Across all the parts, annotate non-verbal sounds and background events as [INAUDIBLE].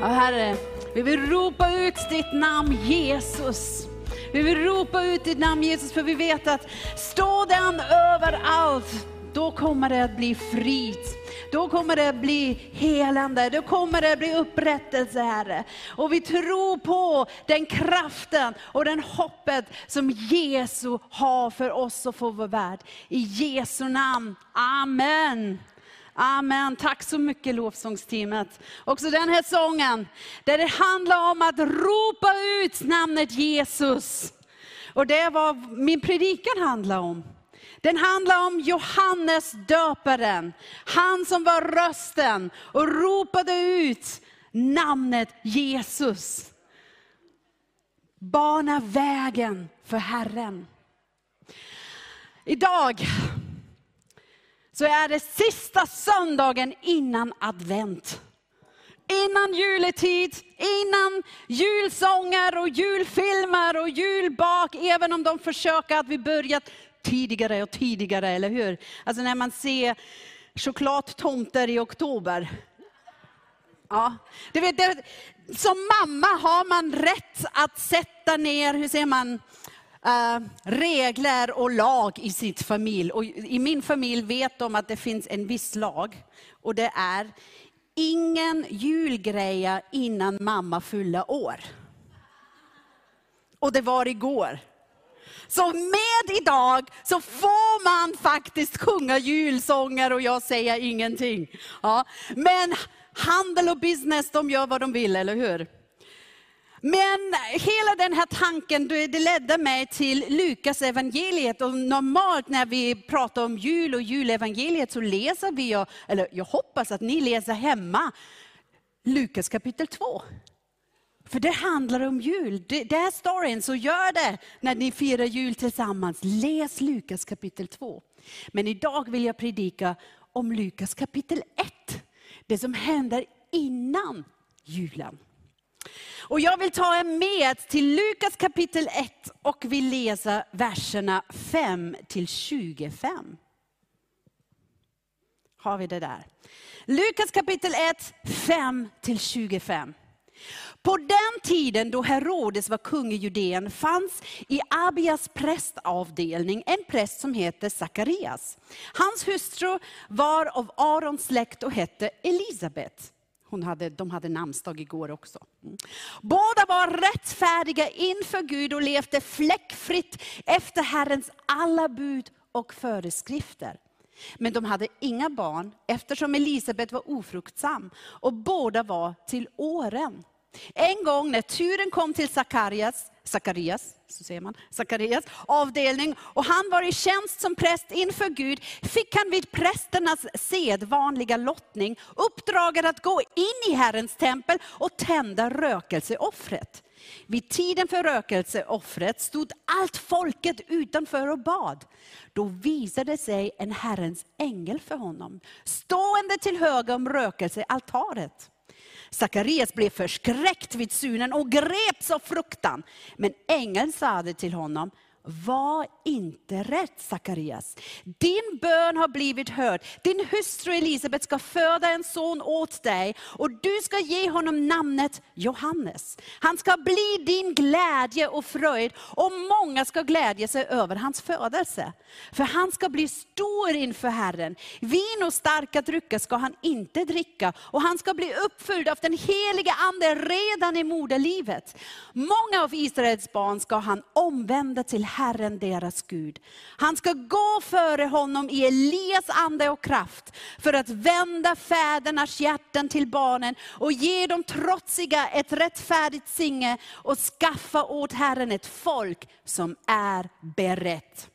Ja, Herre, vi vill ropa ut ditt namn Jesus. Vi vill ropa ut ditt namn Jesus, för vi vet att står den överallt, då kommer det att bli frid. Då kommer det att bli helande, då kommer det att bli upprättelse Herre. Och vi tror på den kraften och den hoppet som Jesus har för oss och för vår värld. I Jesu namn, Amen. Amen. Tack så mycket lovsångsteamet. Också den här sången, där det handlar om att ropa ut namnet Jesus. Och det är vad min predikan handlar om. Den handlar om Johannes döparen, han som var rösten och ropade ut namnet Jesus. Bana vägen för Herren. Idag så är det sista söndagen innan advent. Innan juletid, innan julsånger och julfilmer och julbak, även om de försöker att vi börjat tidigare och tidigare, eller hur? Alltså när man ser chokladtomter i oktober. Ja, du vet, det, som mamma har man rätt att sätta ner, hur säger man, uh, regler och lag i sitt familj. Och I min familj vet de att det finns en viss lag. Och det är ingen julgreja innan mamma fyller år. Och det var igår. Så med idag så får man faktiskt sjunga julsånger och jag säger ingenting. Ja. Men handel och business, de gör vad de vill, eller hur? Men hela den här tanken det ledde mig till Lukas evangeliet. Och normalt när vi pratar om jul och julevangeliet så läser vi, eller jag hoppas att ni läser hemma, Lukas kapitel 2. För det handlar om jul. Det, det är storyn, så gör det när ni firar jul tillsammans. Läs Lukas kapitel 2. Men idag vill jag predika om Lukas kapitel 1. Det som händer innan julen. Och jag vill ta er med till Lukas kapitel 1 och vi läser verserna 5 till 25. Har vi det där? Lukas kapitel 1, 5 till 25. På den tiden då Herodes var kung i Judeen fanns i Abias prästavdelning en präst som hette Sakarias. Hans hustru var av Arons släkt och hette Elisabet. Hon hade, de hade namnsdag igår också. Mm. Båda var rättfärdiga inför Gud och levde fläckfritt efter Herrens alla bud och föreskrifter. Men de hade inga barn eftersom Elisabet var ofruktsam och båda var till åren. En gång när turen kom till Sakarias, Sakarias, så säger man, Sakarias avdelning och han var i tjänst som präst inför Gud, fick han vid prästernas sedvanliga lottning uppdraget att gå in i Herrens tempel och tända rökelseoffret. Vid tiden för rökelseoffret stod allt folket utanför och bad. Då visade sig en Herrens ängel för honom, stående till höger om rökelsealtaret. Sakarias blev förskräckt vid synen och greps av fruktan. Men ängeln sade till honom, var inte rädd Sakarias. Din bön har blivit hörd. Din hustru Elisabet ska föda en son åt dig och du ska ge honom namnet Johannes. Han ska bli din glädje och fröjd och många ska glädja sig över hans födelse. För han ska bli stor inför Herren. Vin och starka drycker ska han inte dricka och han ska bli uppfylld av den heliga ande redan i moderlivet. Många av Israels barn ska han omvända till Herren deras Gud. Han ska gå före honom i Elias ande och kraft, för att vända fädernas hjärtan till barnen och ge dem trotsiga ett rättfärdigt singe och skaffa åt Herren ett folk som är berett.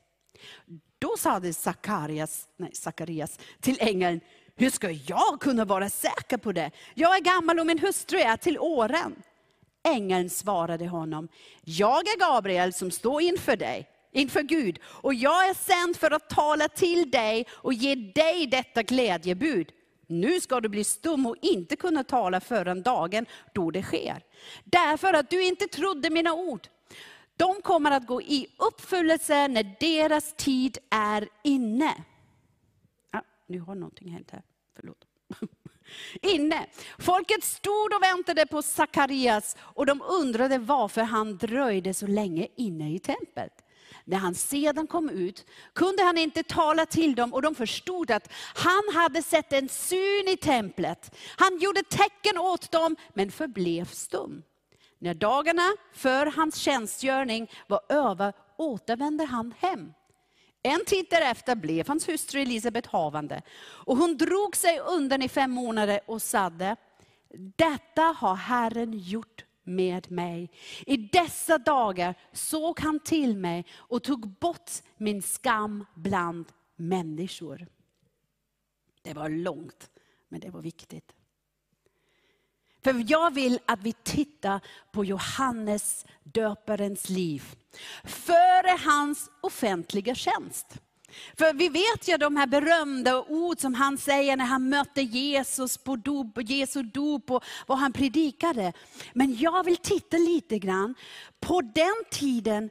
Då sade Sakarias, nej, Sakarias till ängeln, hur ska jag kunna vara säker på det? Jag är gammal och min hustru är till åren. Ängeln svarade honom, jag är Gabriel som står inför dig, inför Gud, och jag är sänd för att tala till dig och ge dig detta glädjebud. Nu ska du bli stum och inte kunna tala förrän dagen då det sker. Därför att du inte trodde mina ord. De kommer att gå i uppfyllelse när deras tid är inne. Ja, nu har någonting hänt här, förlåt. [LAUGHS] inne. Folket stod och väntade på Sakarias och de undrade varför han dröjde så länge inne i templet. När han sedan kom ut kunde han inte tala till dem och de förstod att han hade sett en syn i templet. Han gjorde tecken åt dem men förblev stum. När dagarna för hans tjänstgöring var över återvände han hem. En tid därefter blev hans hustru Elisabet havande. Och hon drog sig undan i fem månader och sade, detta har Herren gjort med mig. I dessa dagar såg han till mig och tog bort min skam bland människor. Det var långt, men det var viktigt. För jag vill att vi tittar på Johannes döparens liv. Före hans offentliga tjänst. För vi vet ju de här berömda ord som han säger när han mötte Jesus på dop, Jesu dop och vad han predikade. Men jag vill titta lite grann på den tiden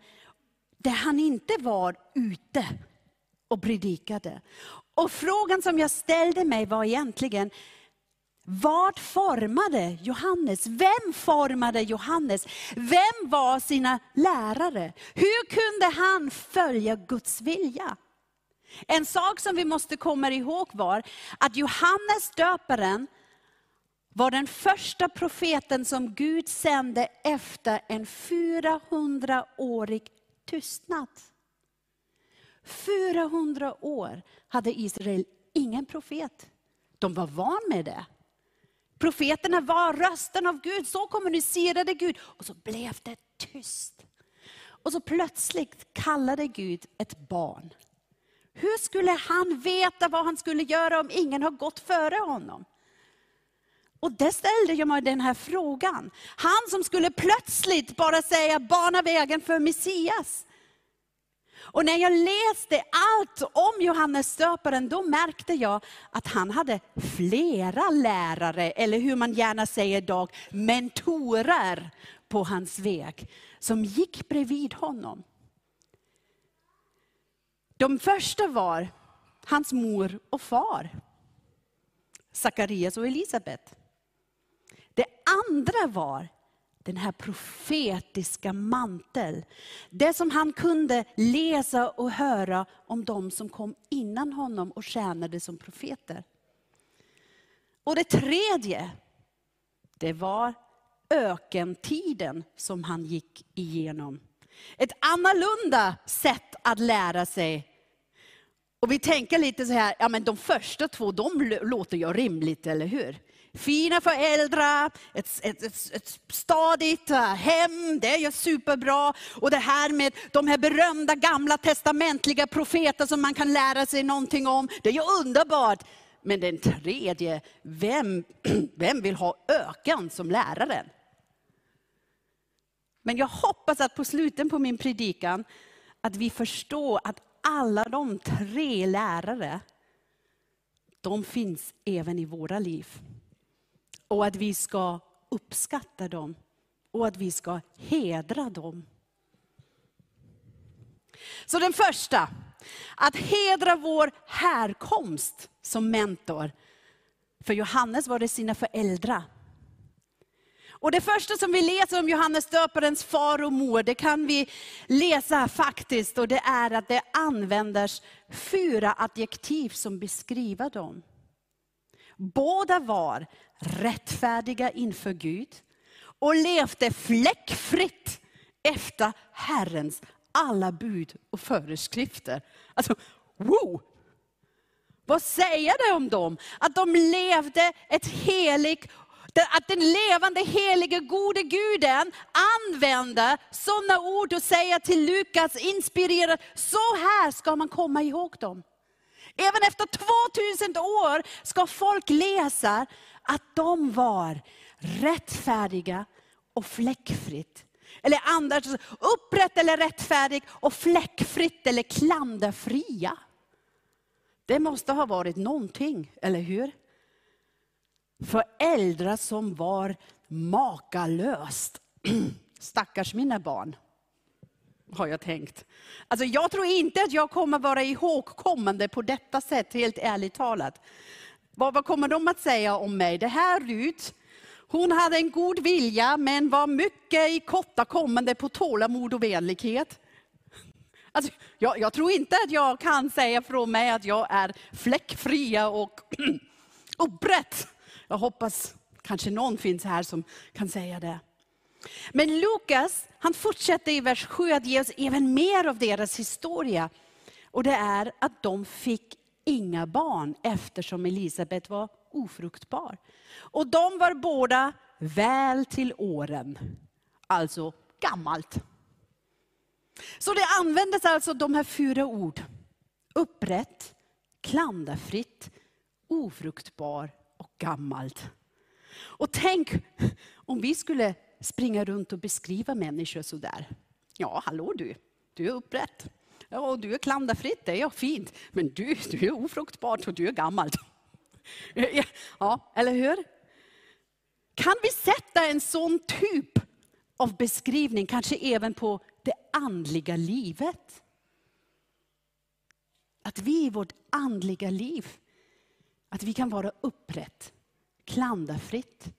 där han inte var ute och predikade. Och frågan som jag ställde mig var egentligen, vad formade Johannes? Vem formade Johannes? Vem var sina lärare? Hur kunde han följa Guds vilja? En sak som vi måste komma ihåg var att Johannes döparen var den första profeten som Gud sände efter en 400-årig tystnad. 400 år hade Israel ingen profet. De var van med det. Profeterna var rösten av Gud, så kommunicerade Gud. Och så blev det tyst. Och så plötsligt kallade Gud ett barn. Hur skulle han veta vad han skulle göra om ingen har gått före honom? Och det ställde jag mig den här frågan. Han som skulle plötsligt bara säga, bana vägen för Messias. Och när jag läste allt om Johannes döparen, då märkte jag att han hade flera lärare, eller hur man gärna säger idag, mentorer på hans väg, som gick bredvid honom. De första var hans mor och far, Sakarias och Elisabet. Det andra var den här profetiska mantel. Det som han kunde läsa och höra om de som kom innan honom och tjänade som profeter. Och det tredje, det var ökentiden som han gick igenom. Ett annorlunda sätt att lära sig. Och vi tänker lite så här, ja men de första två, de låter ju rimligt, eller hur? Fina föräldrar, ett, ett, ett, ett stadigt äh, hem, det är ju superbra. Och det här med de här berömda gamla testamentliga profeter som man kan lära sig någonting om, det är ju underbart. Men den tredje, vem, [CLEARS THROAT] vem vill ha ökan som läraren? Men jag hoppas att på slutet på min predikan, att vi förstår att alla de tre lärare, de finns även i våra liv. Och att vi ska uppskatta dem och att vi ska hedra dem. Så den första, att hedra vår härkomst som mentor. För Johannes var det sina föräldrar. Och det första som vi läser om Johannes döparens far och mor, det kan vi läsa faktiskt, och det är att det används fyra adjektiv som beskriver dem. Båda var rättfärdiga inför Gud och levde fläckfritt efter Herrens alla bud och föreskrifter. Alltså, wow! Vad säger det om dem? Att de levde ett heligt att den levande, helige, gode guden använder sådana ord och säger till Lukas, inspirerad, så här ska man komma ihåg dem. Även efter 2000 år ska folk läsa att de var rättfärdiga och fläckfritt. Eller andra, upprätt eller rättfärdig och fläckfritt eller klanderfria. Det måste ha varit någonting, eller hur? Föräldrar som var makalöst. [CLEARS THROAT] Stackars mina barn, har jag tänkt. Alltså jag tror inte att jag kommer vara ihågkommande på detta sätt, helt ärligt talat. Vad, vad kommer de att säga om mig? Det här Rut, hon hade en god vilja men var mycket i korta kommande på tålamod och vänlighet. Alltså, jag, jag, tror inte att jag kan säga från mig att jag är fläckfria och [CLEARS THROAT] upprätt. Jag hoppas kanske någon finns här som kan säga det. Men Lukas, han fortsätter i vers 7 att ge oss även mer av deras historia. Och det är att de fick inga barn eftersom Elisabet var ofruktbar. Och de var båda väl till åren, alltså gammalt. Så det användes alltså de här fyra ord. Upprätt, klanderfritt, ofruktbar och gammalt. Och tänk om vi skulle springa runt och beskriva människor sådär. Ja, hallå du, du är upprätt. Ja, du är klanderfritt, det är fint. Men du, du är ofruktbart och du är gammal. [LAUGHS] Ja, eller hur? Kan vi sätta en sån typ av beskrivning, kanske även på det andliga livet? Att vi i vårt andliga liv, att vi kan vara upprätt, klanderfritt,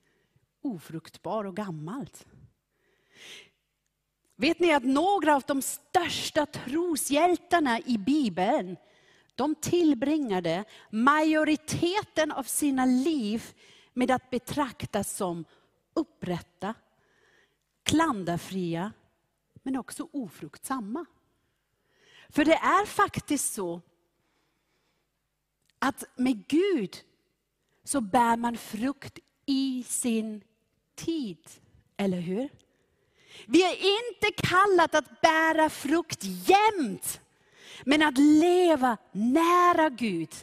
ofruktbar och gammalt. Vet ni att några av de största troshjältarna i Bibeln, de tillbringade majoriteten av sina liv med att betraktas som upprätta, klanderfria, men också ofruktsamma. För det är faktiskt så att med Gud så bär man frukt i sin tid. Eller hur? Vi är inte kallat att bära frukt jämt, men att leva nära Gud.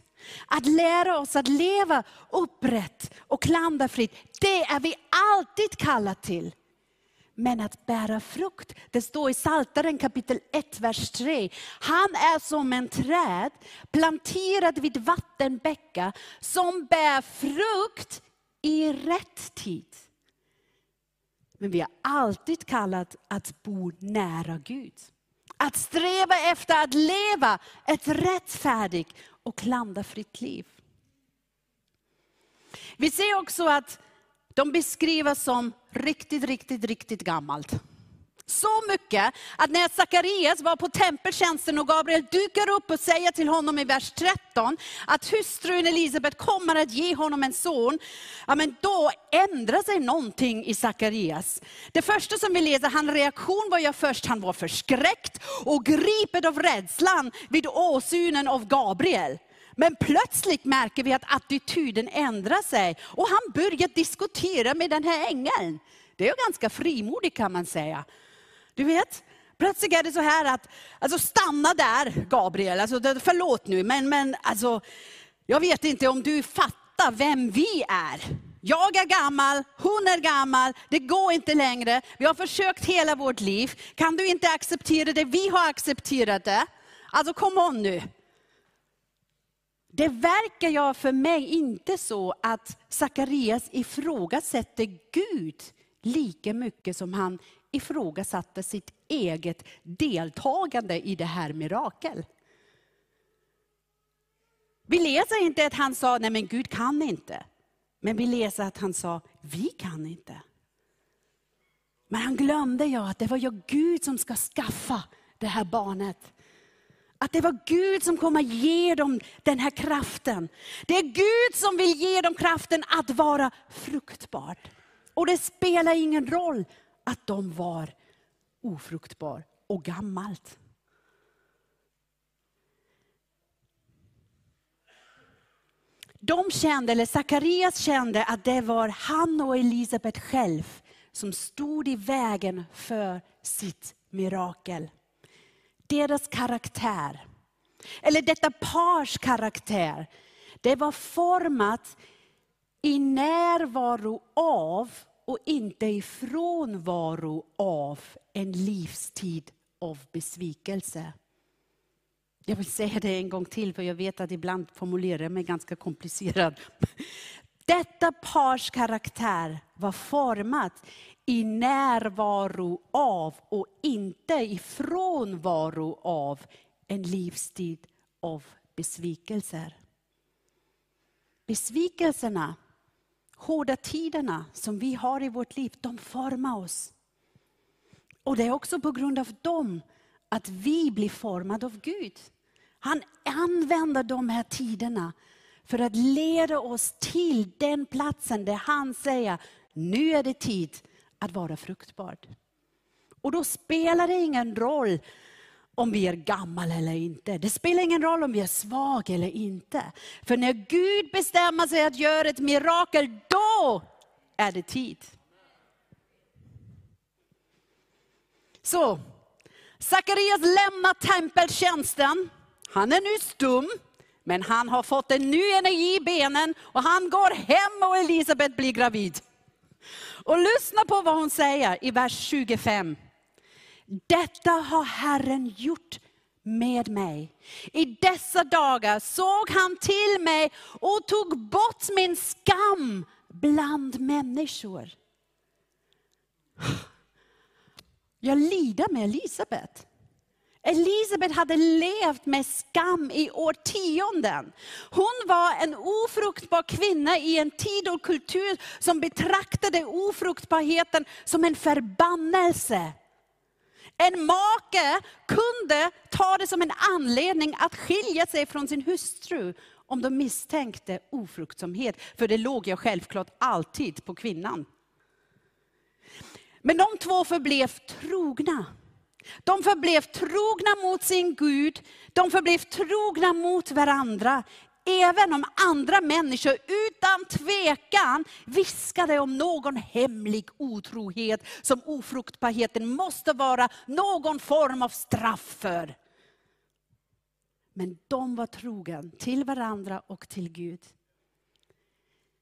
Att lära oss att leva upprätt och klanderfritt, det är vi alltid kallade till. Men att bära frukt, det står i Psaltaren kapitel 1, vers 3. Han är som en träd planterad vid vattenbäckar som bär frukt i rätt tid. Men vi har alltid kallat att bo nära Gud. Att sträva efter att leva ett rättfärdigt och klanderfritt liv. Vi ser också att de beskrivs som riktigt, riktigt, riktigt gammalt. Så mycket att när Sakarias var på tempeltjänsten och Gabriel dyker upp och säger till honom i vers 13 att hustrun Elisabet kommer att ge honom en son. Ja, men då ändrar sig någonting i Sakarias. Det första som vi läser, hans reaktion var ju först, han var förskräckt och gripen av rädslan vid åsynen av Gabriel. Men plötsligt märker vi att attityden ändrar sig och han börjar diskutera med den här ängeln. Det är ganska frimodigt kan man säga. Du vet, plötsligt är det så här att, alltså stanna där Gabriel, alltså, förlåt nu, men, men alltså, jag vet inte om du fattar vem vi är. Jag är gammal, hon är gammal, det går inte längre. Vi har försökt hela vårt liv. Kan du inte acceptera det? Vi har accepterat det. Alltså kom on nu. Det verkar jag för mig inte så att Sakarias ifrågasätter Gud lika mycket som han ifrågasatte sitt eget deltagande i det här mirakel. Vi läser inte att han sa, nej men Gud kan inte. Men vi läser att han sa, vi kan inte. Men han glömde ju att det var ju Gud som ska skaffa det här barnet. Att det var Gud som kommer ge dem den här kraften. Det är Gud som vill ge dem kraften att vara fruktbar. Och det spelar ingen roll att de var ofruktbar och gammalt. De kände, eller Sakarias kände att det var han och Elisabet själv som stod i vägen för sitt mirakel. Deras karaktär, eller detta pars karaktär, det var format i närvaro av och inte i frånvaro av en livstid av besvikelse. Jag vill säga det en gång till, för jag vet att ibland formulerar jag mig ganska komplicerat. [LAUGHS] Detta pars karaktär var format i närvaro av och inte i frånvaro av en livstid av besvikelser. besvikelserna, hårda tiderna som vi har i vårt liv, de formar oss. Och det är också på grund av dem att vi blir formade av Gud. Han använder de här tiderna för att leda oss till den platsen där han säger, nu är det tid att vara fruktbar. Och då spelar det ingen roll om vi är gamla eller inte. Det spelar ingen roll om vi är svaga eller inte. För när Gud bestämmer sig att göra ett mirakel, då är det tid. Så, Sakarias lämnar tempeltjänsten. Han är nu stum, men han har fått en ny energi i benen och han går hem och Elisabet blir gravid. Och lyssna på vad hon säger i vers 25. Detta har Herren gjort med mig. I dessa dagar såg han till mig och tog bort min skam bland människor. Jag lider med Elisabet. Elisabet hade levt med skam i årtionden. Hon var en ofruktbar kvinna i en tid och kultur som betraktade ofruktbarheten som en förbannelse. En make kunde ta det som en anledning att skilja sig från sin hustru om de misstänkte ofruktsamhet. För det låg ju självklart alltid på kvinnan. Men de två förblev trogna. De förblev trogna mot sin Gud, de förblev trogna mot varandra. Även om andra människor utan tvekan viskade om någon hemlig otrohet som ofruktbarheten måste vara någon form av straff för. Men de var trogen till varandra och till Gud.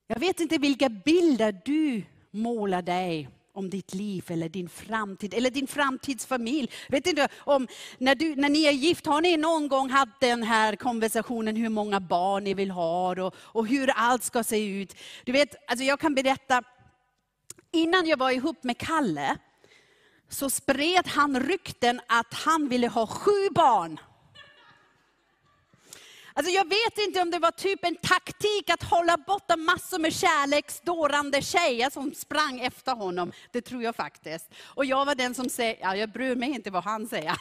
Jag vet inte vilka bilder du målar dig om ditt liv eller din framtid, eller din framtidsfamilj. Vet inte om, när, du, när ni är gift, har ni någon gång haft den här konversationen hur många barn ni vill ha och, och hur allt ska se ut? Du vet, alltså jag kan berätta, innan jag var ihop med Kalle, så spred han rykten att han ville ha sju barn. Alltså jag vet inte om det var typ en taktik att hålla borta massor med kärleksdårande tjejer som sprang efter honom. Det tror jag faktiskt. Och jag var den som säger, ja, jag bryr mig inte vad han säger.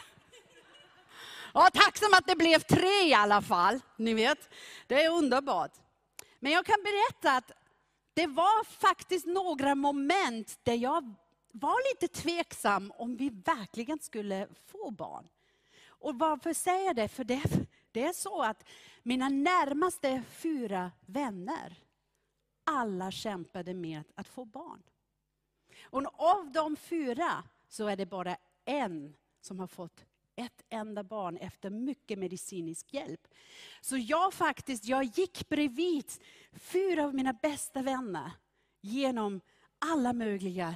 Ja, tacksam att det blev tre i alla fall. Ni vet, det är underbart. Men jag kan berätta att det var faktiskt några moment där jag var lite tveksam om vi verkligen skulle få barn. Och varför säger jag det? För det det är så att mina närmaste fyra vänner, alla kämpade med att få barn. Och av de fyra så är det bara en som har fått ett enda barn efter mycket medicinsk hjälp. Så jag faktiskt, jag gick bredvid fyra av mina bästa vänner genom alla möjliga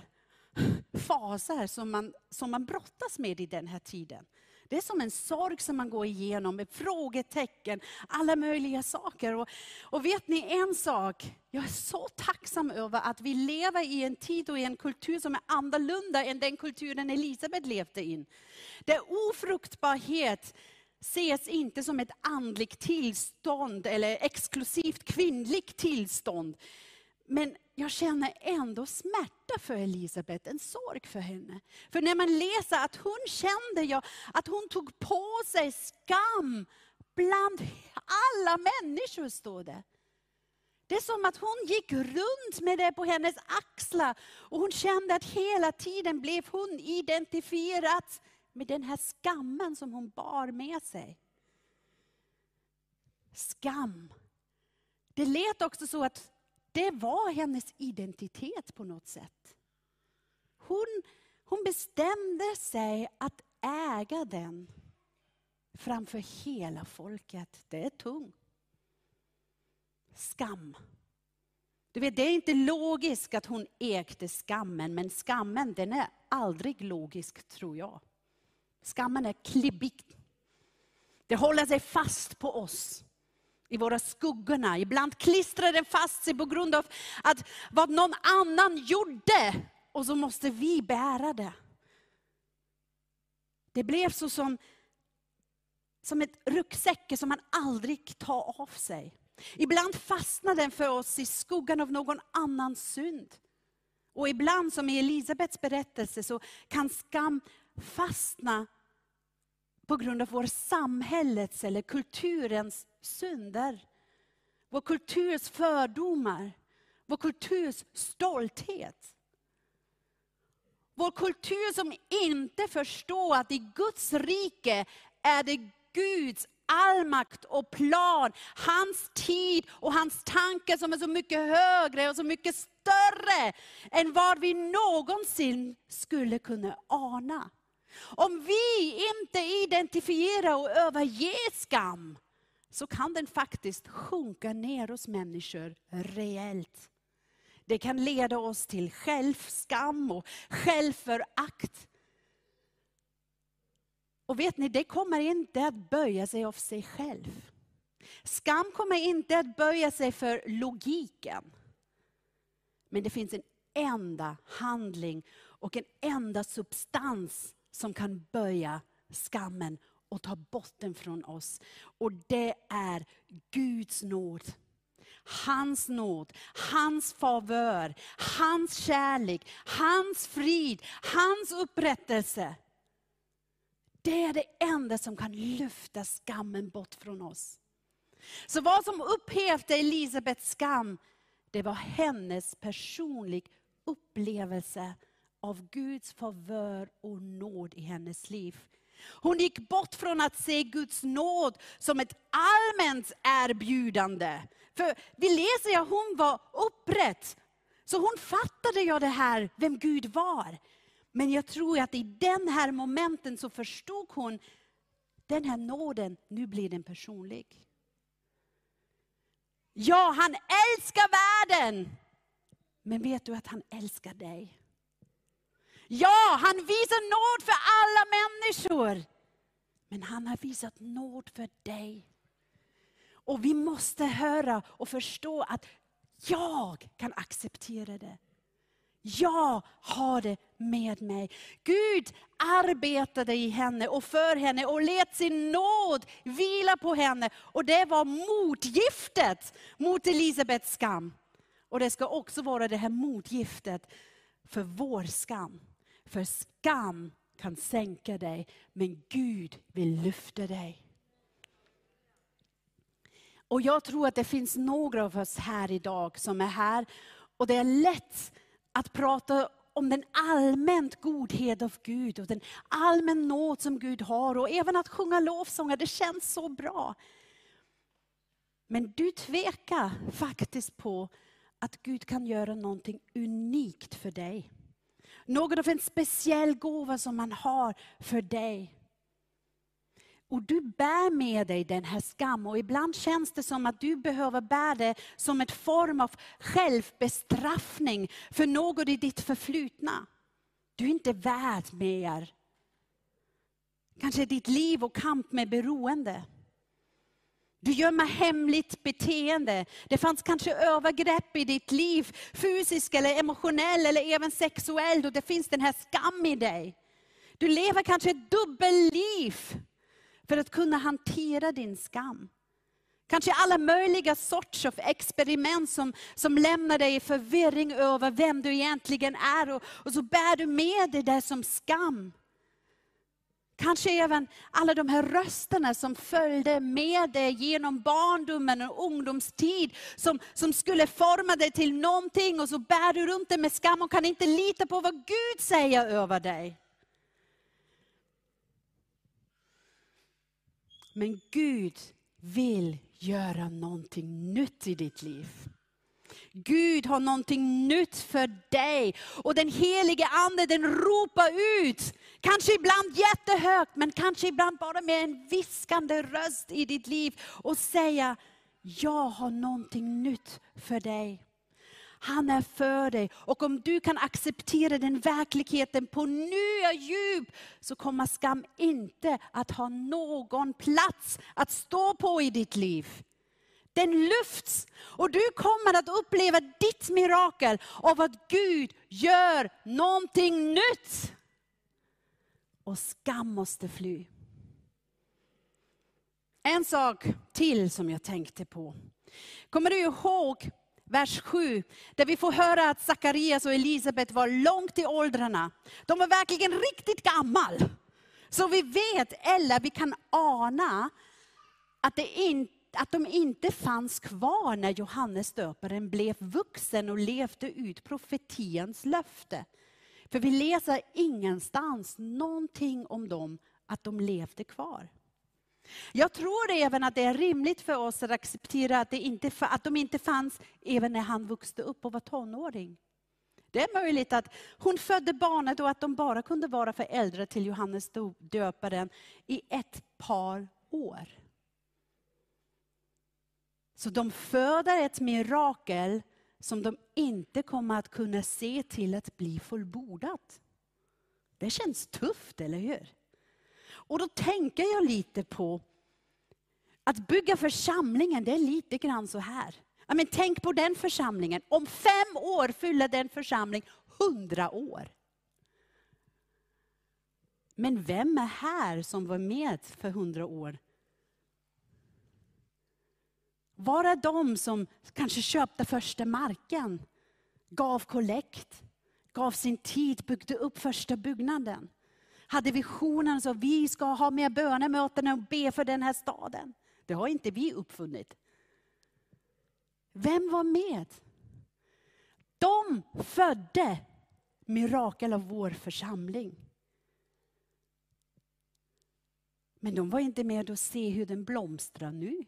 faser som man, som man brottas med i den här tiden. Det är som en sorg som man går igenom med frågetecken, alla möjliga saker. Och, och vet ni en sak? Jag är så tacksam över att vi lever i en tid och i en kultur som är annorlunda än den kulturen Elisabet levde in. Där ofruktbarhet ses inte som ett andligt tillstånd eller exklusivt kvinnligt tillstånd. Men jag känner ändå smärta för Elisabet, en sorg för henne. För när man läser att hon kände ja, att hon tog på sig skam bland alla människor, står det. Det är som att hon gick runt med det på hennes axlar. Och hon kände att hela tiden blev hon identifierad med den här skammen som hon bar med sig. Skam. Det lät också så att det var hennes identitet på något sätt. Hon, hon bestämde sig att äga den framför hela folket. Det är tungt. Skam. Du vet, det är inte logiskt att hon ägde skammen, men skammen den är aldrig logisk tror jag. Skammen är klibbig. Det håller sig fast på oss i våra skuggorna. Ibland klistrar den fast sig på grund av att vad någon annan gjorde och så måste vi bära det. Det blev så som, som ett ryggsäck som man aldrig tar av sig. Ibland fastnar den för oss i skuggan av någon annans synd. Och ibland, som i Elisabets berättelse, så kan skam fastna på grund av vår samhällets eller kulturens synder. Vår kulturs fördomar, vår kulturs stolthet. Vår kultur som inte förstår att i Guds rike är det Guds allmakt och plan, hans tid och hans tanke som är så mycket högre och så mycket större än vad vi någonsin skulle kunna ana. Om vi inte identifierar och överger skam, så kan den faktiskt sjunka ner hos människor rejält. Det kan leda oss till självskam och självförakt. Och vet ni, det kommer inte att böja sig av sig själv. Skam kommer inte att böja sig för logiken. Men det finns en enda handling och en enda substans som kan böja skammen och ta bort den från oss. Och det är Guds nåd. Hans nåd, hans favör, hans kärlek, hans frid, hans upprättelse. Det är det enda som kan lyfta skammen bort från oss. Så vad som upphävde Elisabets skam, det var hennes personliga upplevelse av Guds favör och nåd i hennes liv. Hon gick bort från att se Guds nåd som ett allmänt erbjudande. För vi läser att hon var upprätt. Så hon fattade ju det här, vem Gud var. Men jag tror att i den här momenten så förstod hon, den här nåden, nu blir den personlig. Ja, han älskar världen. Men vet du att han älskar dig? Ja, han visar nåd för alla människor. Men han har visat nåd för dig. Och vi måste höra och förstå att jag kan acceptera det. Jag har det med mig. Gud arbetade i henne och för henne och lät sin nåd vila på henne. Och det var motgiftet mot Elisabets skam. Och det ska också vara det här motgiftet för vår skam. För skam kan sänka dig, men Gud vill lyfta dig. Och jag tror att det finns några av oss här idag som är här, och det är lätt att prata om den allmänt godhet av Gud och den allmän nåd som Gud har och även att sjunga lovsånger, det känns så bra. Men du tvekar faktiskt på att Gud kan göra någonting unikt för dig. Något av en speciell gåva som han har för dig. Och du bär med dig den här skammen. och ibland känns det som att du behöver bära det som en form av självbestraffning för något i ditt förflutna. Du är inte värd mer. Kanske ditt liv och kamp med beroende. Du gömmer hemligt beteende. Det fanns kanske övergrepp i ditt liv, fysiskt eller emotionellt eller även sexuellt och det finns den här skam i dig. Du lever kanske ett dubbelliv för att kunna hantera din skam. Kanske alla möjliga sorts av experiment som, som lämnar dig i förvirring över vem du egentligen är. Och, och så bär du med dig det som skam. Kanske även alla de här rösterna som följde med dig genom barndomen och ungdomstid, som, som skulle forma dig till någonting och så bär du runt det med skam och kan inte lita på vad Gud säger över dig. Men Gud vill göra någonting nytt i ditt liv. Gud har någonting nytt för dig. Och den helige Ande den ropar ut, kanske ibland jättehögt, men kanske ibland bara med en viskande röst i ditt liv och säga, jag har någonting nytt för dig. Han är för dig. Och om du kan acceptera den verkligheten på nya djup, så kommer skam inte att ha någon plats att stå på i ditt liv. Den lyfts och du kommer att uppleva ditt mirakel av att Gud gör någonting nytt. Och skam måste fly. En sak till som jag tänkte på. Kommer du ihåg vers 7, där vi får höra att Sakarias och Elisabet var långt i åldrarna. De var verkligen riktigt gammal. Så vi vet, eller vi kan ana, att, det inte att de inte fanns kvar när Johannes döparen blev vuxen och levde ut profetians löfte. För vi läser ingenstans någonting om dem, att de levde kvar. Jag tror även att det är rimligt för oss att acceptera att, det inte, att de inte fanns även när han vuxte upp och var tonåring. Det är möjligt att hon födde barnet och att de bara kunde vara föräldrar till Johannes döparen i ett par år. Så de föder ett mirakel som de inte kommer att kunna se till att bli fullbordat. Det känns tufft, eller hur? Och då tänker jag lite på att bygga församlingen, det är lite grann så här. Ja, men tänk på den församlingen. Om fem år fyller den församling hundra år. Men vem är här som var med för hundra år? Var är de som kanske köpte första marken, gav kollekt, gav sin tid, byggde upp första byggnaden? Hade visionen så vi ska ha mer bönemöten och be för den här staden. Det har inte vi uppfunnit. Vem var med? De födde mirakel av vår församling. Men de var inte med och se hur den blomstrar nu.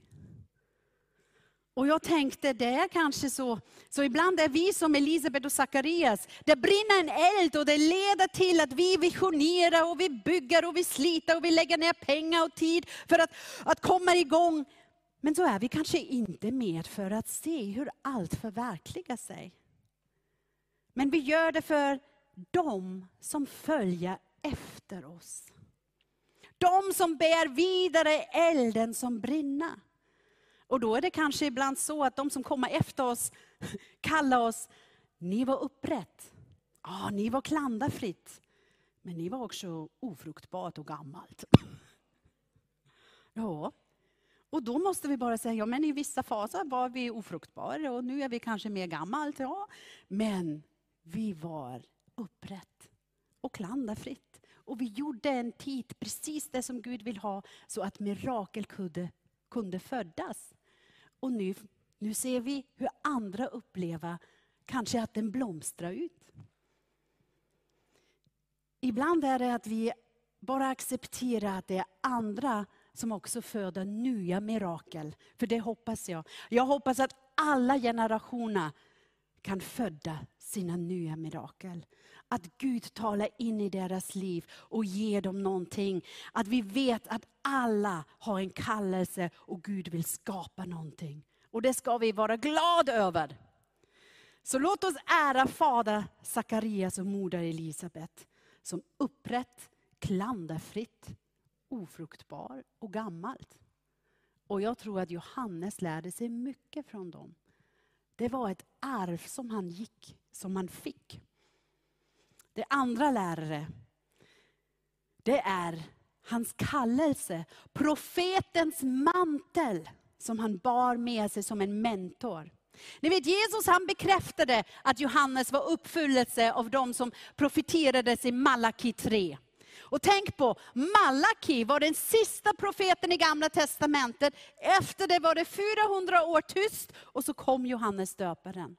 Och jag tänkte, det är kanske så, så ibland är vi som Elisabet och Sakarias. Det brinner en eld och det leder till att vi visionerar och vi bygger och vi sliter och vi lägger ner pengar och tid för att, att komma igång. Men så är vi kanske inte med för att se hur allt förverkligar sig. Men vi gör det för dem som följer efter oss. De som bär vidare elden som brinner. Och då är det kanske ibland så att de som kommer efter oss [LAUGHS] kallar oss, ni var upprätt. Ja, ni var klanderfritt. Men ni var också ofruktbart och gammalt. [LAUGHS] Ja, och då måste vi bara säga, ja men i vissa faser var vi ofruktbara och nu är vi kanske mer gammalt. Ja, men vi var upprätt och klanderfritt. Och vi gjorde en tid precis det som Gud vill ha så att mirakel kunde, kunde födas. Och nu, nu ser vi hur andra upplever kanske att den blomstrar ut. Ibland är det att vi bara accepterar att det är andra som också föder nya mirakel. För det hoppas jag. Jag hoppas att alla generationer kan föda sina nya mirakel. Att Gud talar in i deras liv och ger dem någonting. Att vi vet att alla har en kallelse och Gud vill skapa någonting. Och det ska vi vara glada över. Så låt oss ära Fader Sakarias och moder Elisabet som upprätt, klanderfritt, ofruktbar och gammalt. Och jag tror att Johannes lärde sig mycket från dem. Det var ett arv som han gick, som han fick. Det andra lärare, det är hans kallelse, profetens mantel som han bar med sig som en mentor. Ni vet Jesus han bekräftade att Johannes var uppfyllelse av de som profeterades i Malaki 3. Och tänk på, Malaki var den sista profeten i gamla testamentet. Efter det var det 400 år tyst och så kom Johannes döparen.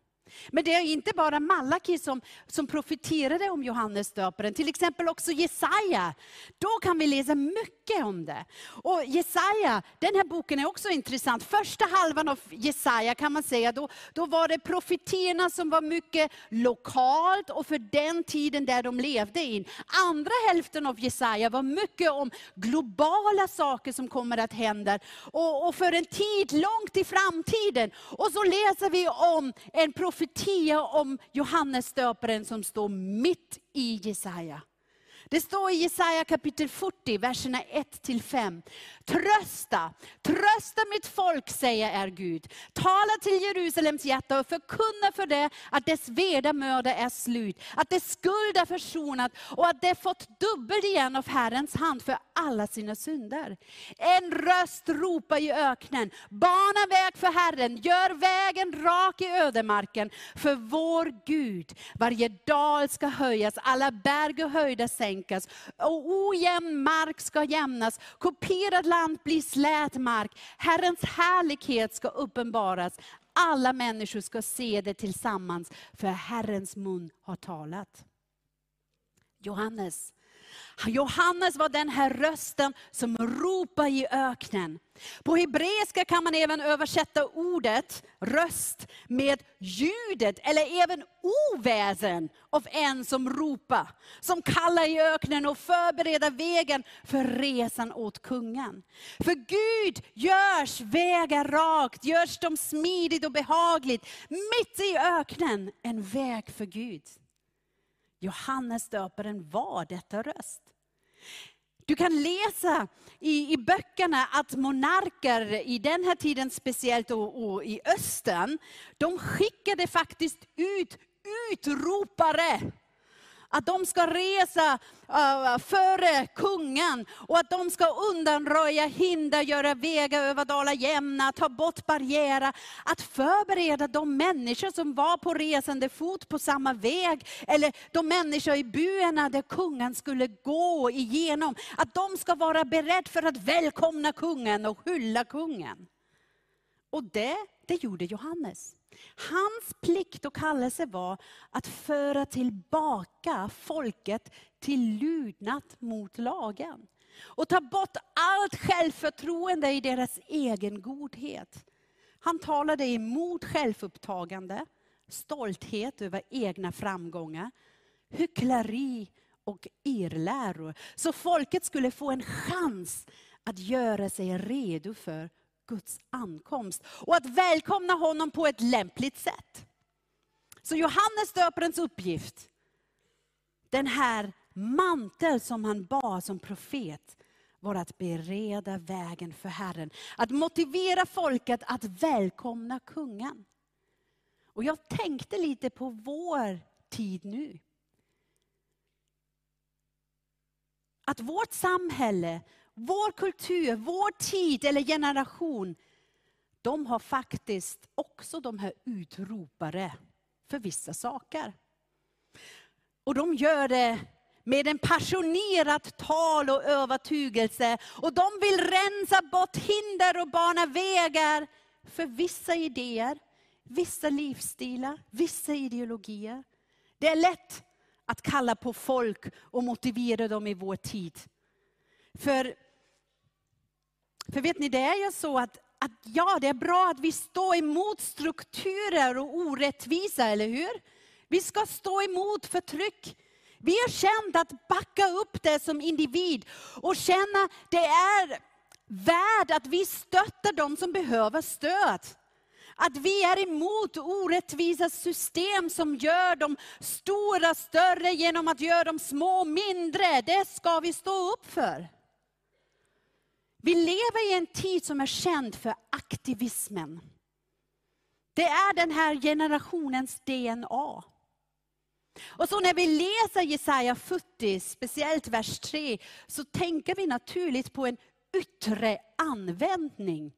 Men det är inte bara Malaki som, som profeterade om Johannes döparen, till exempel också Jesaja. Då kan vi läsa mycket om det. Och Jesaja, den här boken är också intressant. Första halvan av Jesaja kan man säga, då, då var det profetierna som var mycket lokalt och för den tiden där de levde in. Andra hälften av Jesaja var mycket om globala saker som kommer att hända. Och, och för en tid långt i framtiden. Och så läser vi om en profet profetia om Johannes döparen som står mitt i Jesaja. Det står i Jesaja kapitel 40, verserna 1-5. Trösta, trösta mitt folk, säger er Gud. Tala till Jerusalems hjärta och förkunna för det att dess vedermöda är slut, att dess skuld är försonad och att det fått dubbelt igen av Herrens hand för alla sina synder. En röst ropar i öknen, bana väg för Herren, gör vägen rak i ödemarken för vår Gud. Varje dal ska höjas, alla berg och höjder sänkas, och ojämn mark ska jämnas, kuperad land blir slät mark. Herrens härlighet ska uppenbaras. Alla människor ska se det tillsammans, för Herrens mun har talat. Johannes, Johannes var den här rösten som ropar i öknen. På hebreiska kan man även översätta ordet röst med ljudet eller även oväsen av en som ropar. Som kallar i öknen och förbereder vägen för resan åt kungen. För Gud görs vägar rakt, görs de smidigt och behagligt. Mitt i öknen en väg för Gud. Johannes döparen var detta röst. Du kan läsa i, i böckerna att monarker i den här tiden speciellt och, och i östern, de skickade faktiskt ut utropare att de ska resa uh, före kungen och att de ska undanröja hinder, göra vägar över dalar jämna, ta bort barriärer. Att förbereda de människor som var på resande fot på samma väg, eller de människor i byarna där kungen skulle gå igenom. Att de ska vara beredda för att välkomna kungen och hylla kungen. Och det, det gjorde Johannes. Hans plikt och kallelse var att föra tillbaka folket till lydnad mot lagen. Och ta bort allt självförtroende i deras egen godhet. Han talade emot självupptagande, stolthet över egna framgångar, hyckleri och irrläror. Så folket skulle få en chans att göra sig redo för Guds ankomst och att välkomna honom på ett lämpligt sätt. Så Johannes döparens uppgift, den här mantel som han bar som profet, var att bereda vägen för Herren. Att motivera folket att välkomna kungen. Och jag tänkte lite på vår tid nu. Att vårt samhälle vår kultur, vår tid eller generation, de har faktiskt också de här utropare för vissa saker. Och de gör det med en passionerat tal och övertygelse. Och de vill rensa bort hinder och bana vägar för vissa idéer, vissa livsstilar, vissa ideologier. Det är lätt att kalla på folk och motivera dem i vår tid. För, för vet ni, det är ju så att, att ja, det är bra att vi står emot strukturer och orättvisa, eller hur? Vi ska stå emot förtryck. Vi har känt att backa upp det som individ och känna det är värd att vi stöttar de som behöver stöd. Att vi är emot orättvisa system som gör de stora större genom att göra de små mindre. Det ska vi stå upp för. Vi lever i en tid som är känd för aktivismen. Det är den här generationens DNA. Och så när vi läser Jesaja 40, speciellt vers 3, så tänker vi naturligt på en yttre användning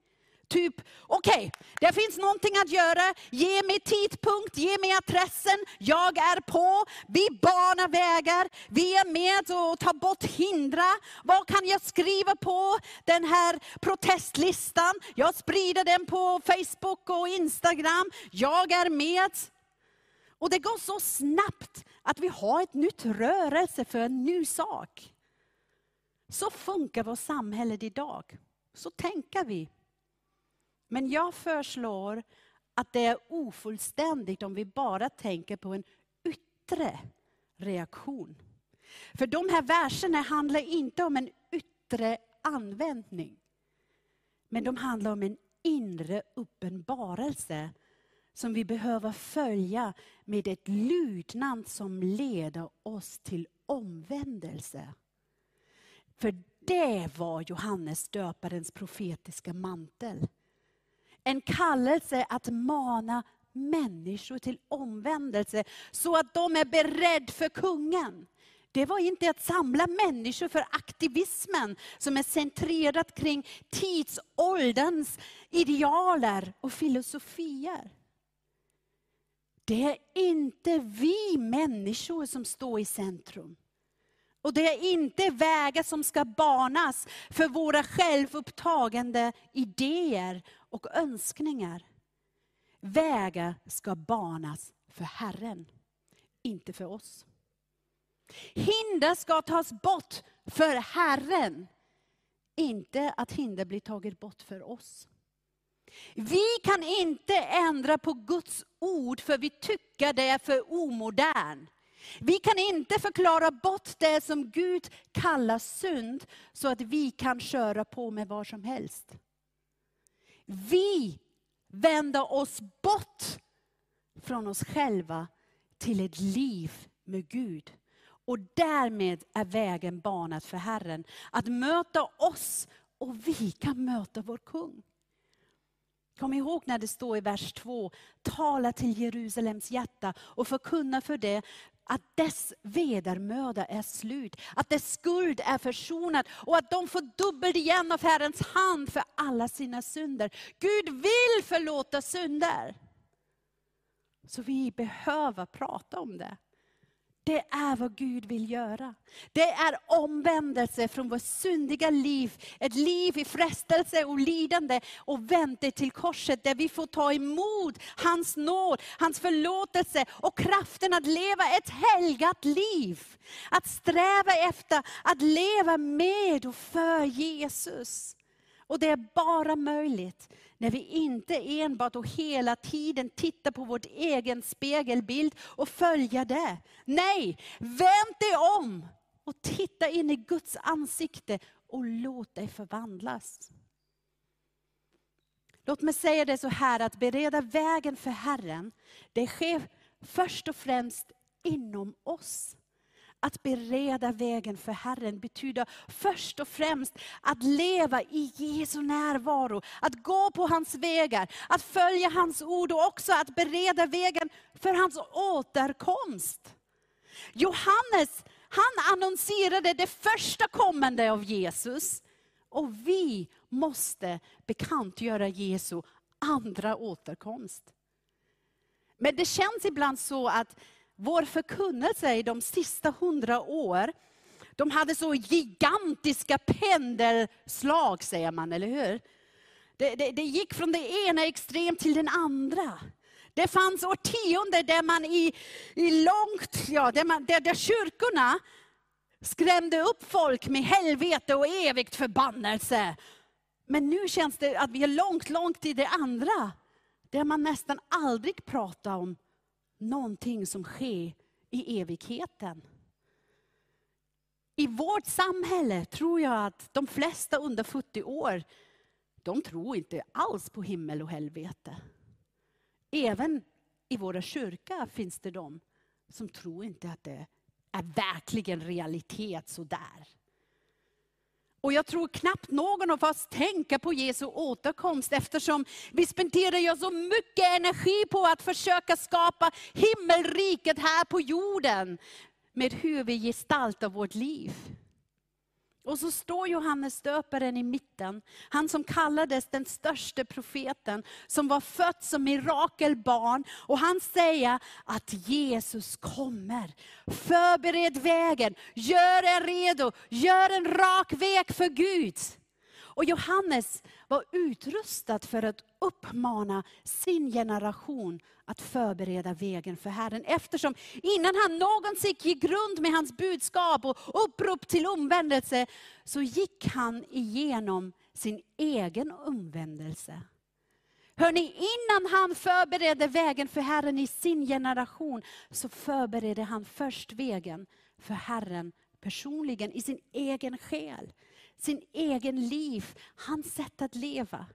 Typ, okej, okay, det finns någonting att göra. Ge mig tidpunkt, ge mig adressen. Jag är på. Vi banar vägar. Vi är med och tar bort hindra. Vad kan jag skriva på den här protestlistan? Jag sprider den på Facebook och Instagram. Jag är med. Och det går så snabbt att vi har ett nytt rörelse för en ny sak. Så funkar vårt samhälle idag. Så tänker vi. Men jag föreslår att det är ofullständigt om vi bara tänker på en yttre reaktion. För de här verserna handlar inte om en yttre användning. Men de handlar om en inre uppenbarelse som vi behöver följa med ett lydnad som leder oss till omvändelse. För det var Johannes döparens profetiska mantel. En kallelse att mana människor till omvändelse, så att de är beredda för kungen. Det var inte att samla människor för aktivismen som är centrerat kring tidsålderns idealer och filosofier. Det är inte vi människor som står i centrum. Och det är inte vägar som ska banas för våra självupptagande idéer och önskningar. Vägar ska banas för Herren, inte för oss. Hinder ska tas bort för Herren, inte att hinder blir taget bort för oss. Vi kan inte ändra på Guds ord för vi tycker det är för omodern. Vi kan inte förklara bort det som Gud kallar synd, så att vi kan köra på med vad som helst. Vi vänder oss bort från oss själva till ett liv med Gud. Och därmed är vägen banad för Herren. Att möta oss och vi kan möta vår kung. Kom ihåg när det står i vers 2, tala till Jerusalems hjärta och förkunna för det att dess vedermöda är slut, att dess skuld är försonad och att de får dubbelt igen av Herrens hand för alla sina synder. Gud vill förlåta synder. Så vi behöver prata om det. Det är vad Gud vill göra. Det är omvändelse från vårt syndiga liv. Ett liv i frestelse och lidande och vänta till korset där vi får ta emot hans nåd, hans förlåtelse och kraften att leva ett helgat liv. Att sträva efter att leva med och för Jesus. Och det är bara möjligt när vi inte enbart och hela tiden tittar på vår egen spegelbild och följer det. Nej, vänd dig om och titta in i Guds ansikte och låt dig förvandlas. Låt mig säga det så här, att bereda vägen för Herren, det sker först och främst inom oss. Att bereda vägen för Herren betyder först och främst att leva i Jesu närvaro. Att gå på hans vägar, att följa hans ord och också att bereda vägen för hans återkomst. Johannes han annonserade det första kommande av Jesus. Och vi måste bekantgöra Jesu andra återkomst. Men det känns ibland så att vår förkunnelse i de sista hundra år, de hade så gigantiska pendelslag, säger man, eller hur? Det, det, det gick från det ena extremt till den andra. Det fanns årtionden där man i, i långt, ja, där, man, där, där kyrkorna skrämde upp folk med helvete och evigt förbannelse. Men nu känns det att vi är långt, långt i det andra. Där man nästan aldrig pratar om någonting som sker i evigheten. I vårt samhälle tror jag att de flesta under 40 år, de tror inte alls på himmel och helvete. Även i våra kyrkor finns det de som tror inte att det är verkligen realitet sådär. Och jag tror knappt någon av oss tänker på Jesu återkomst eftersom vi spenderar ju så mycket energi på att försöka skapa himmelriket här på jorden. Med hur vi gestaltar vårt liv. Och så står Johannes döparen i mitten. Han som kallades den största profeten, som var född som mirakelbarn. Och han säger att Jesus kommer. Förbered vägen, gör er redo, gör en rak väg för Gud. Och Johannes var utrustad för att uppmana sin generation att förbereda vägen för Herren. Eftersom innan han någonsin gick grund med hans budskap och upprop till omvändelse, så gick han igenom sin egen omvändelse. Hörni, innan han förberedde vägen för Herren i sin generation, så förberedde han först vägen för Herren personligen i sin egen själ sin egen liv, hans sätt att leva.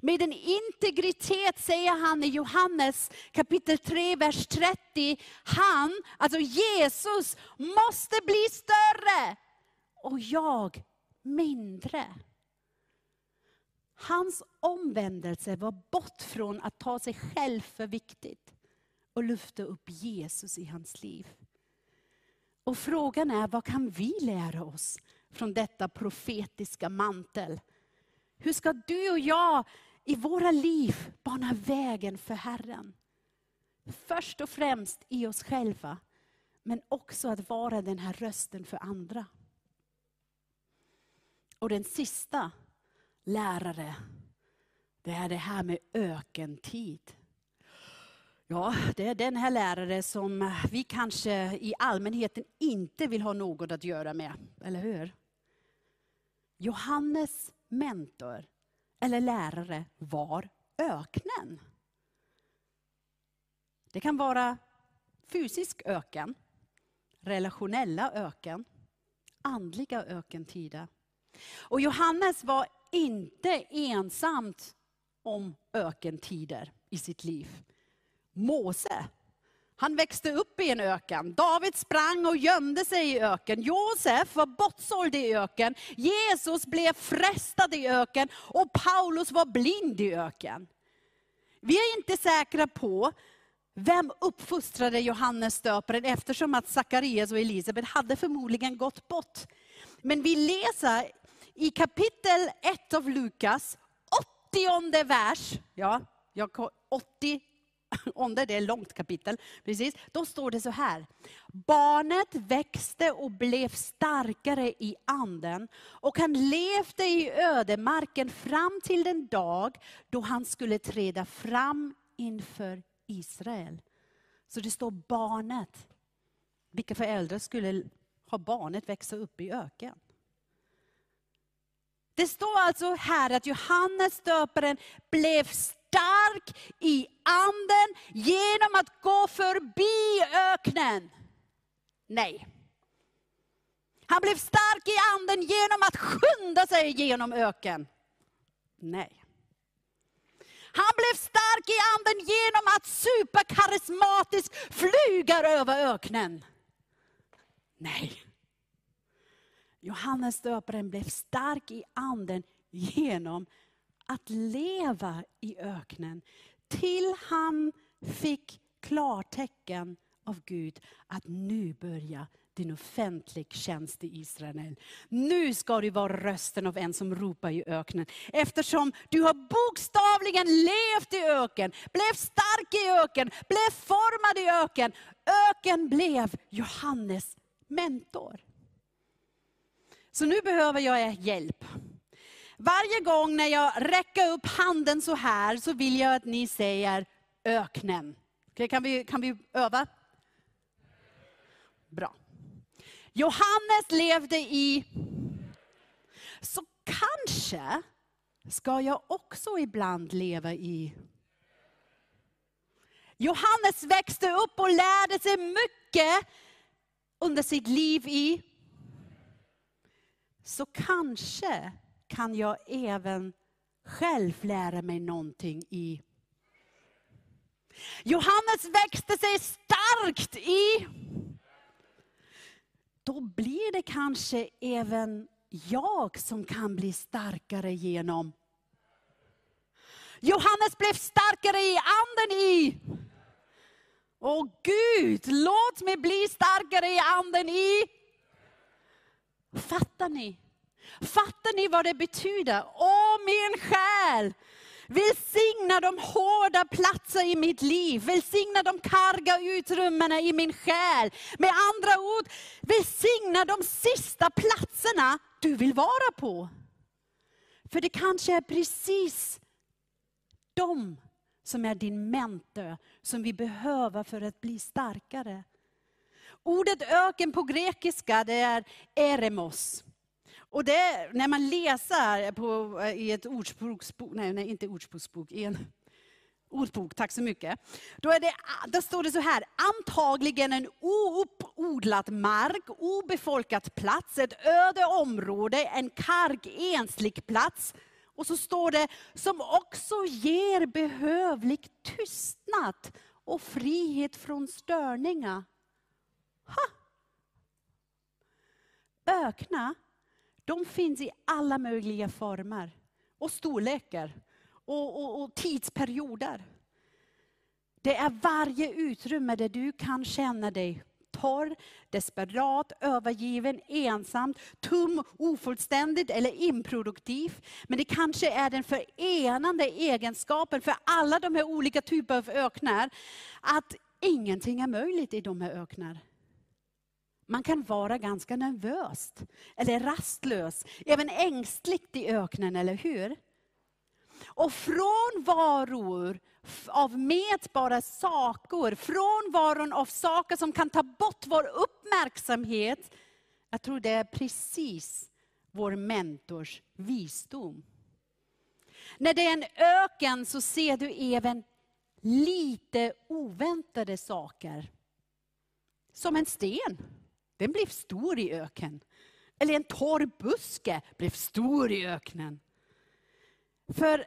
Med en integritet säger han i Johannes kapitel 3, vers 30, han, alltså Jesus, måste bli större och jag mindre. Hans omvändelse var bort från att ta sig själv för viktigt och lyfta upp Jesus i hans liv. Och frågan är, vad kan vi lära oss från detta profetiska mantel? Hur ska du och jag i våra liv bana vägen för Herren? Först och främst i oss själva, men också att vara den här rösten för andra. Och den sista lärare, det är det här med ökentid. Ja, det är den här lärare som vi kanske i allmänheten inte vill ha något att göra med, eller hur? Johannes mentor, eller lärare, var öknen. Det kan vara fysisk öken, relationella öken, andliga ökentider. Och Johannes var inte ensamt om ökentider i sitt liv. Mose, han växte upp i en öken. David sprang och gömde sig i öken. Josef var bortsåld i öken. Jesus blev frestad i öken. Och Paulus var blind i öken. Vi är inte säkra på vem uppfostrade Johannes döparen eftersom att Sakarias och Elisabet hade förmodligen gått bort. Men vi läser i kapitel 1 av Lukas, 80 vers, ja, 80 [LAUGHS] ånder, det är ett långt kapitel, precis. Då står det så här. Barnet växte och blev starkare i anden och han levde i ödemarken fram till den dag då han skulle träda fram inför Israel. Så det står barnet. Vilka föräldrar skulle ha barnet växa upp i öken? Det står alltså här att Johannes döparen blev stark i anden genom att gå förbi öknen. Nej. Han blev stark i anden genom att skynda sig genom öken. Nej. Han blev stark i anden genom att superkarismatiskt flyga över öknen. Nej. Johannes döparen blev stark i anden genom att leva i öknen. Till han fick klartecken av Gud att nu börja din offentlig tjänst i Israel. Nu ska du vara rösten av en som ropar i öknen. Eftersom du har bokstavligen levt i öken, blev stark i öken, blev formad i öken. Öken blev Johannes mentor. Så nu behöver jag er hjälp. Varje gång när jag räcker upp handen så här så vill jag att ni säger öknen. Okay, kan, vi, kan vi öva? Bra. Johannes levde i... Så kanske ska jag också ibland leva i... Johannes växte upp och lärde sig mycket under sitt liv i så kanske kan jag även själv lära mig någonting i. Johannes växte sig starkt i. Då blir det kanske även jag som kan bli starkare genom. Johannes blev starkare i anden i. Åh Gud, låt mig bli starkare i anden i. Fattar ni? Fattar ni vad det betyder? Åh min själ! Välsigna de hårda platser i mitt liv. Välsigna de karga utrymmena i min själ. Med andra ord, välsigna de sista platserna du vill vara på. För det kanske är precis de som är din mentor, som vi behöver för att bli starkare. Ordet öken på grekiska det är eremos. Och det, när man läser på, eh, i ett ordspråksbok, nej, nej inte ordspråksbok, i en ordbok, tack så mycket. Då, är det, ah, då står det så här, antagligen en ouppodlad mark, obefolkat plats, ett öde område, en karg, enslig plats. Och så står det, som också ger behövlig tystnad och frihet från störningar. Ha! Ökna de finns i alla möjliga former och storlekar och, och, och tidsperioder. Det är varje utrymme där du kan känna dig torr, desperat, övergiven, ensam, tum, ofullständig eller improduktiv. Men det kanske är den förenande egenskapen för alla de här olika typer av öknar, att ingenting är möjligt i de här öknar. Man kan vara ganska nervös, eller rastlös, även ängsligt i öknen, eller hur? Och frånvaror av mätbara saker, frånvaron av saker som kan ta bort vår uppmärksamhet. Jag tror det är precis vår mentors visdom. När det är en öken så ser du även lite oväntade saker. Som en sten, den blev stor i öken. Eller en torr buske blev stor i öknen. För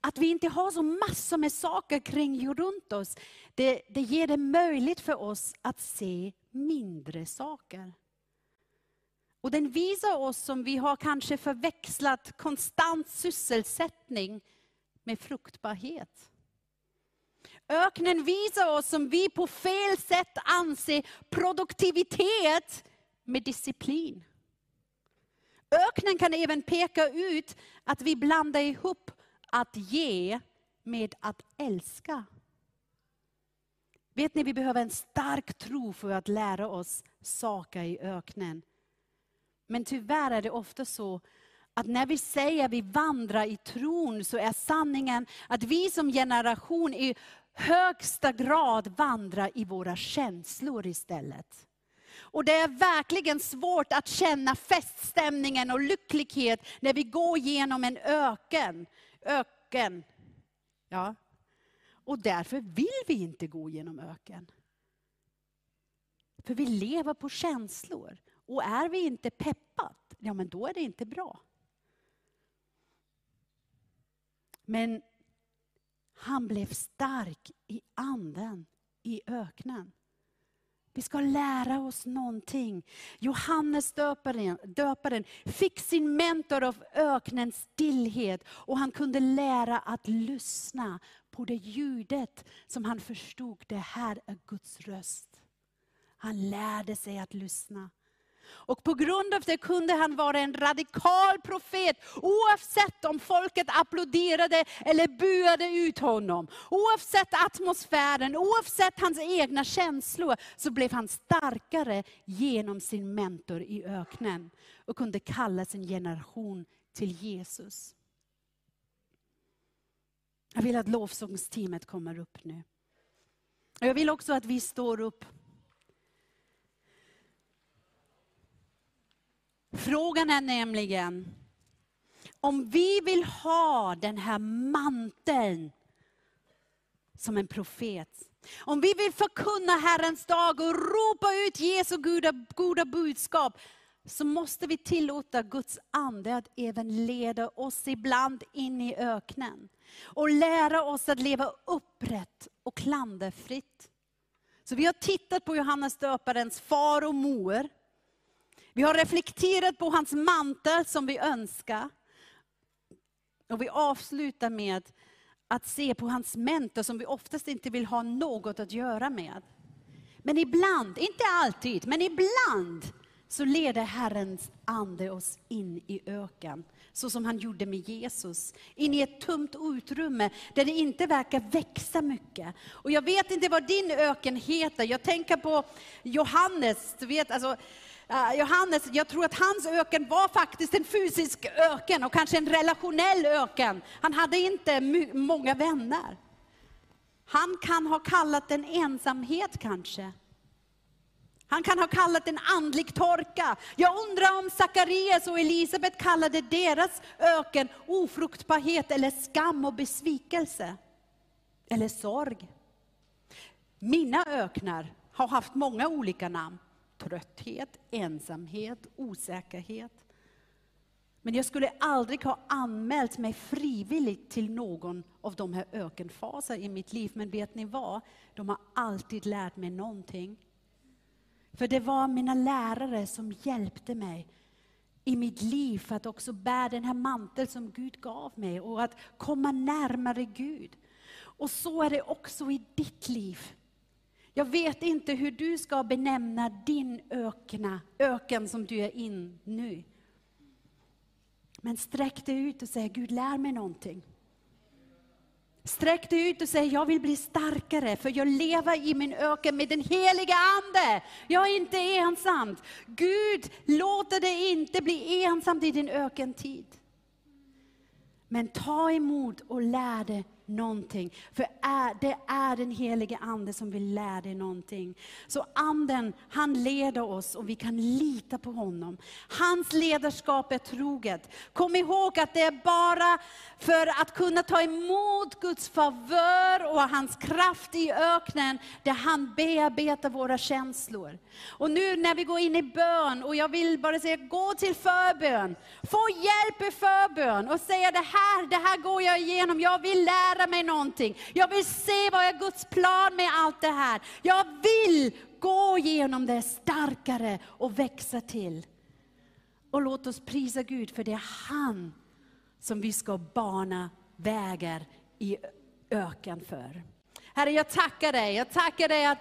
att vi inte har så massor med saker kring runt oss, det, det ger det möjligt för oss att se mindre saker. Och den visar oss som vi har kanske förväxlat konstant sysselsättning med fruktbarhet. Öknen visar oss som vi på fel sätt anser produktivitet med disciplin. Öknen kan även peka ut att vi blandar ihop att ge med att älska. Vet ni, vi behöver en stark tro för att lära oss saker i öknen. Men tyvärr är det ofta så att när vi säger att vi vandrar i tron så är sanningen att vi som generation är högsta grad vandra i våra känslor istället. Och det är verkligen svårt att känna feststämningen och lycklighet när vi går genom en öken öken. Ja. Och därför vill vi inte gå genom öken. För vi lever på känslor. Och är vi inte peppat, ja men då är det inte bra. Men han blev stark i anden i öknen. Vi ska lära oss någonting. Johannes döparen, döparen fick sin mentor av öknens stillhet och han kunde lära att lyssna på det ljudet som han förstod, det här är Guds röst. Han lärde sig att lyssna. Och på grund av det kunde han vara en radikal profet, oavsett om folket applåderade eller buade ut honom. Oavsett atmosfären, oavsett hans egna känslor, så blev han starkare genom sin mentor i öknen. Och kunde kalla sin generation till Jesus. Jag vill att lovsångsteamet kommer upp nu. Jag vill också att vi står upp Frågan är nämligen, om vi vill ha den här manteln som en profet, om vi vill förkunna Herrens dag och ropa ut Jesu goda, goda budskap, så måste vi tillåta Guds ande att även leda oss ibland in i öknen. Och lära oss att leva upprätt och klanderfritt. Så vi har tittat på Johannes döparens far och mor. Vi har reflekterat på hans mantel som vi önskar. Och vi avslutar med att se på hans mentor som vi oftast inte vill ha något att göra med. Men ibland, inte alltid, men ibland så leder Herrens ande oss in i öken. Så som han gjorde med Jesus. In i ett tomt utrymme där det inte verkar växa mycket. Och jag vet inte vad din öken heter. Jag tänker på Johannes. Du vet, alltså, Eh, Johannes, jag tror att hans öken var faktiskt en fysisk öken och kanske en relationell öken. Han hade inte många vänner. Han kan ha kallat den ensamhet kanske. Han kan ha kallat den andlig torka. Jag undrar om Sakarias och Elisabet kallade deras öken ofruktbarhet eller skam och besvikelse. Eller sorg. Mina öknar har haft många olika namn. Trötthet, ensamhet, osäkerhet. Men jag skulle aldrig ha anmält mig frivilligt till någon av de här ökenfaser i mitt liv. Men vet ni vad? De har alltid lärt mig någonting. För det var mina lärare som hjälpte mig i mitt liv för att också bära den här manteln som Gud gav mig och att komma närmare Gud. Och så är det också i ditt liv. Jag vet inte hur du ska benämna din ökna, öken som du är in nu. Men sträck dig ut och säg, Gud lär mig någonting. Sträck dig ut och säg, jag vill bli starkare, för jag lever i min öken med den heliga Ande. Jag är inte ensam. Gud låter dig inte bli ensam i din ökentid. Men ta emot och lär dig någonting. För det är den helige Ande som vill lära dig någonting. Så Anden, han leder oss och vi kan lita på honom. Hans ledarskap är troget. Kom ihåg att det är bara för att kunna ta emot Guds favör och hans kraft i öknen, där han bearbetar våra känslor. Och nu när vi går in i bön, och jag vill bara säga, gå till förbön. Få hjälp i förbön och säga det här, det här går jag igenom, jag vill lära mig någonting. Jag vill se vad är Guds plan med allt det här. Jag vill gå igenom det starkare och växa till. Och låt oss prisa Gud, för det är han som vi ska bana vägar i öken för. Herre, jag tackar dig. Jag tackar dig att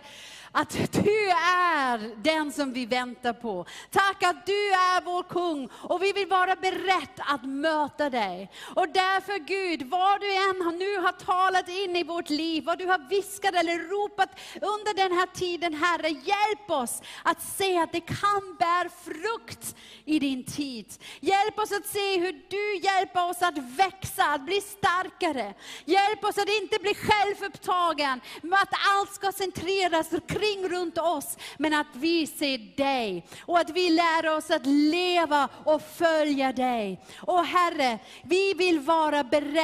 att du är den som vi väntar på. Tack att du är vår kung och vi vill vara beredda att möta dig. Och därför Gud, vad du än nu har talat in i vårt liv, vad du har viskat eller ropat under den här tiden, Herre, hjälp oss att se att det kan bära frukt i din tid. Hjälp oss att se hur du hjälper oss att växa, att bli starkare. Hjälp oss att inte bli självupptagen med att allt ska centreras omkring runt oss, men att vi ser dig. Och att vi lär oss att leva och följa dig. Och Herre, vi vill vara beredda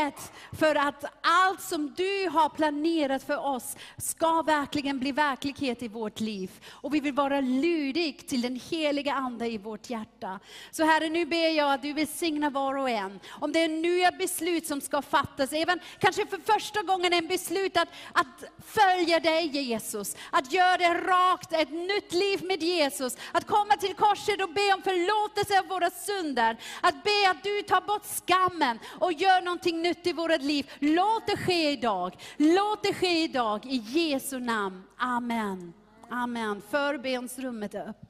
för att allt som du har planerat för oss ska verkligen bli verklighet i vårt liv. Och vi vill vara lydig till den heliga Ande i vårt hjärta. Så Herre, nu ber jag att du välsignar var och en. Om det är nya beslut som ska fattas, även kanske för första gången en beslut att, att följa dig Jesus. Att göra gör det rakt, ett nytt liv med Jesus. Att komma till korset och be om förlåtelse av våra synder. Att be att du tar bort skammen och gör någonting nytt i våra liv. Låt det ske idag. Låt det ske idag i Jesu namn. Amen. Amen. Förbensrummet är öppet.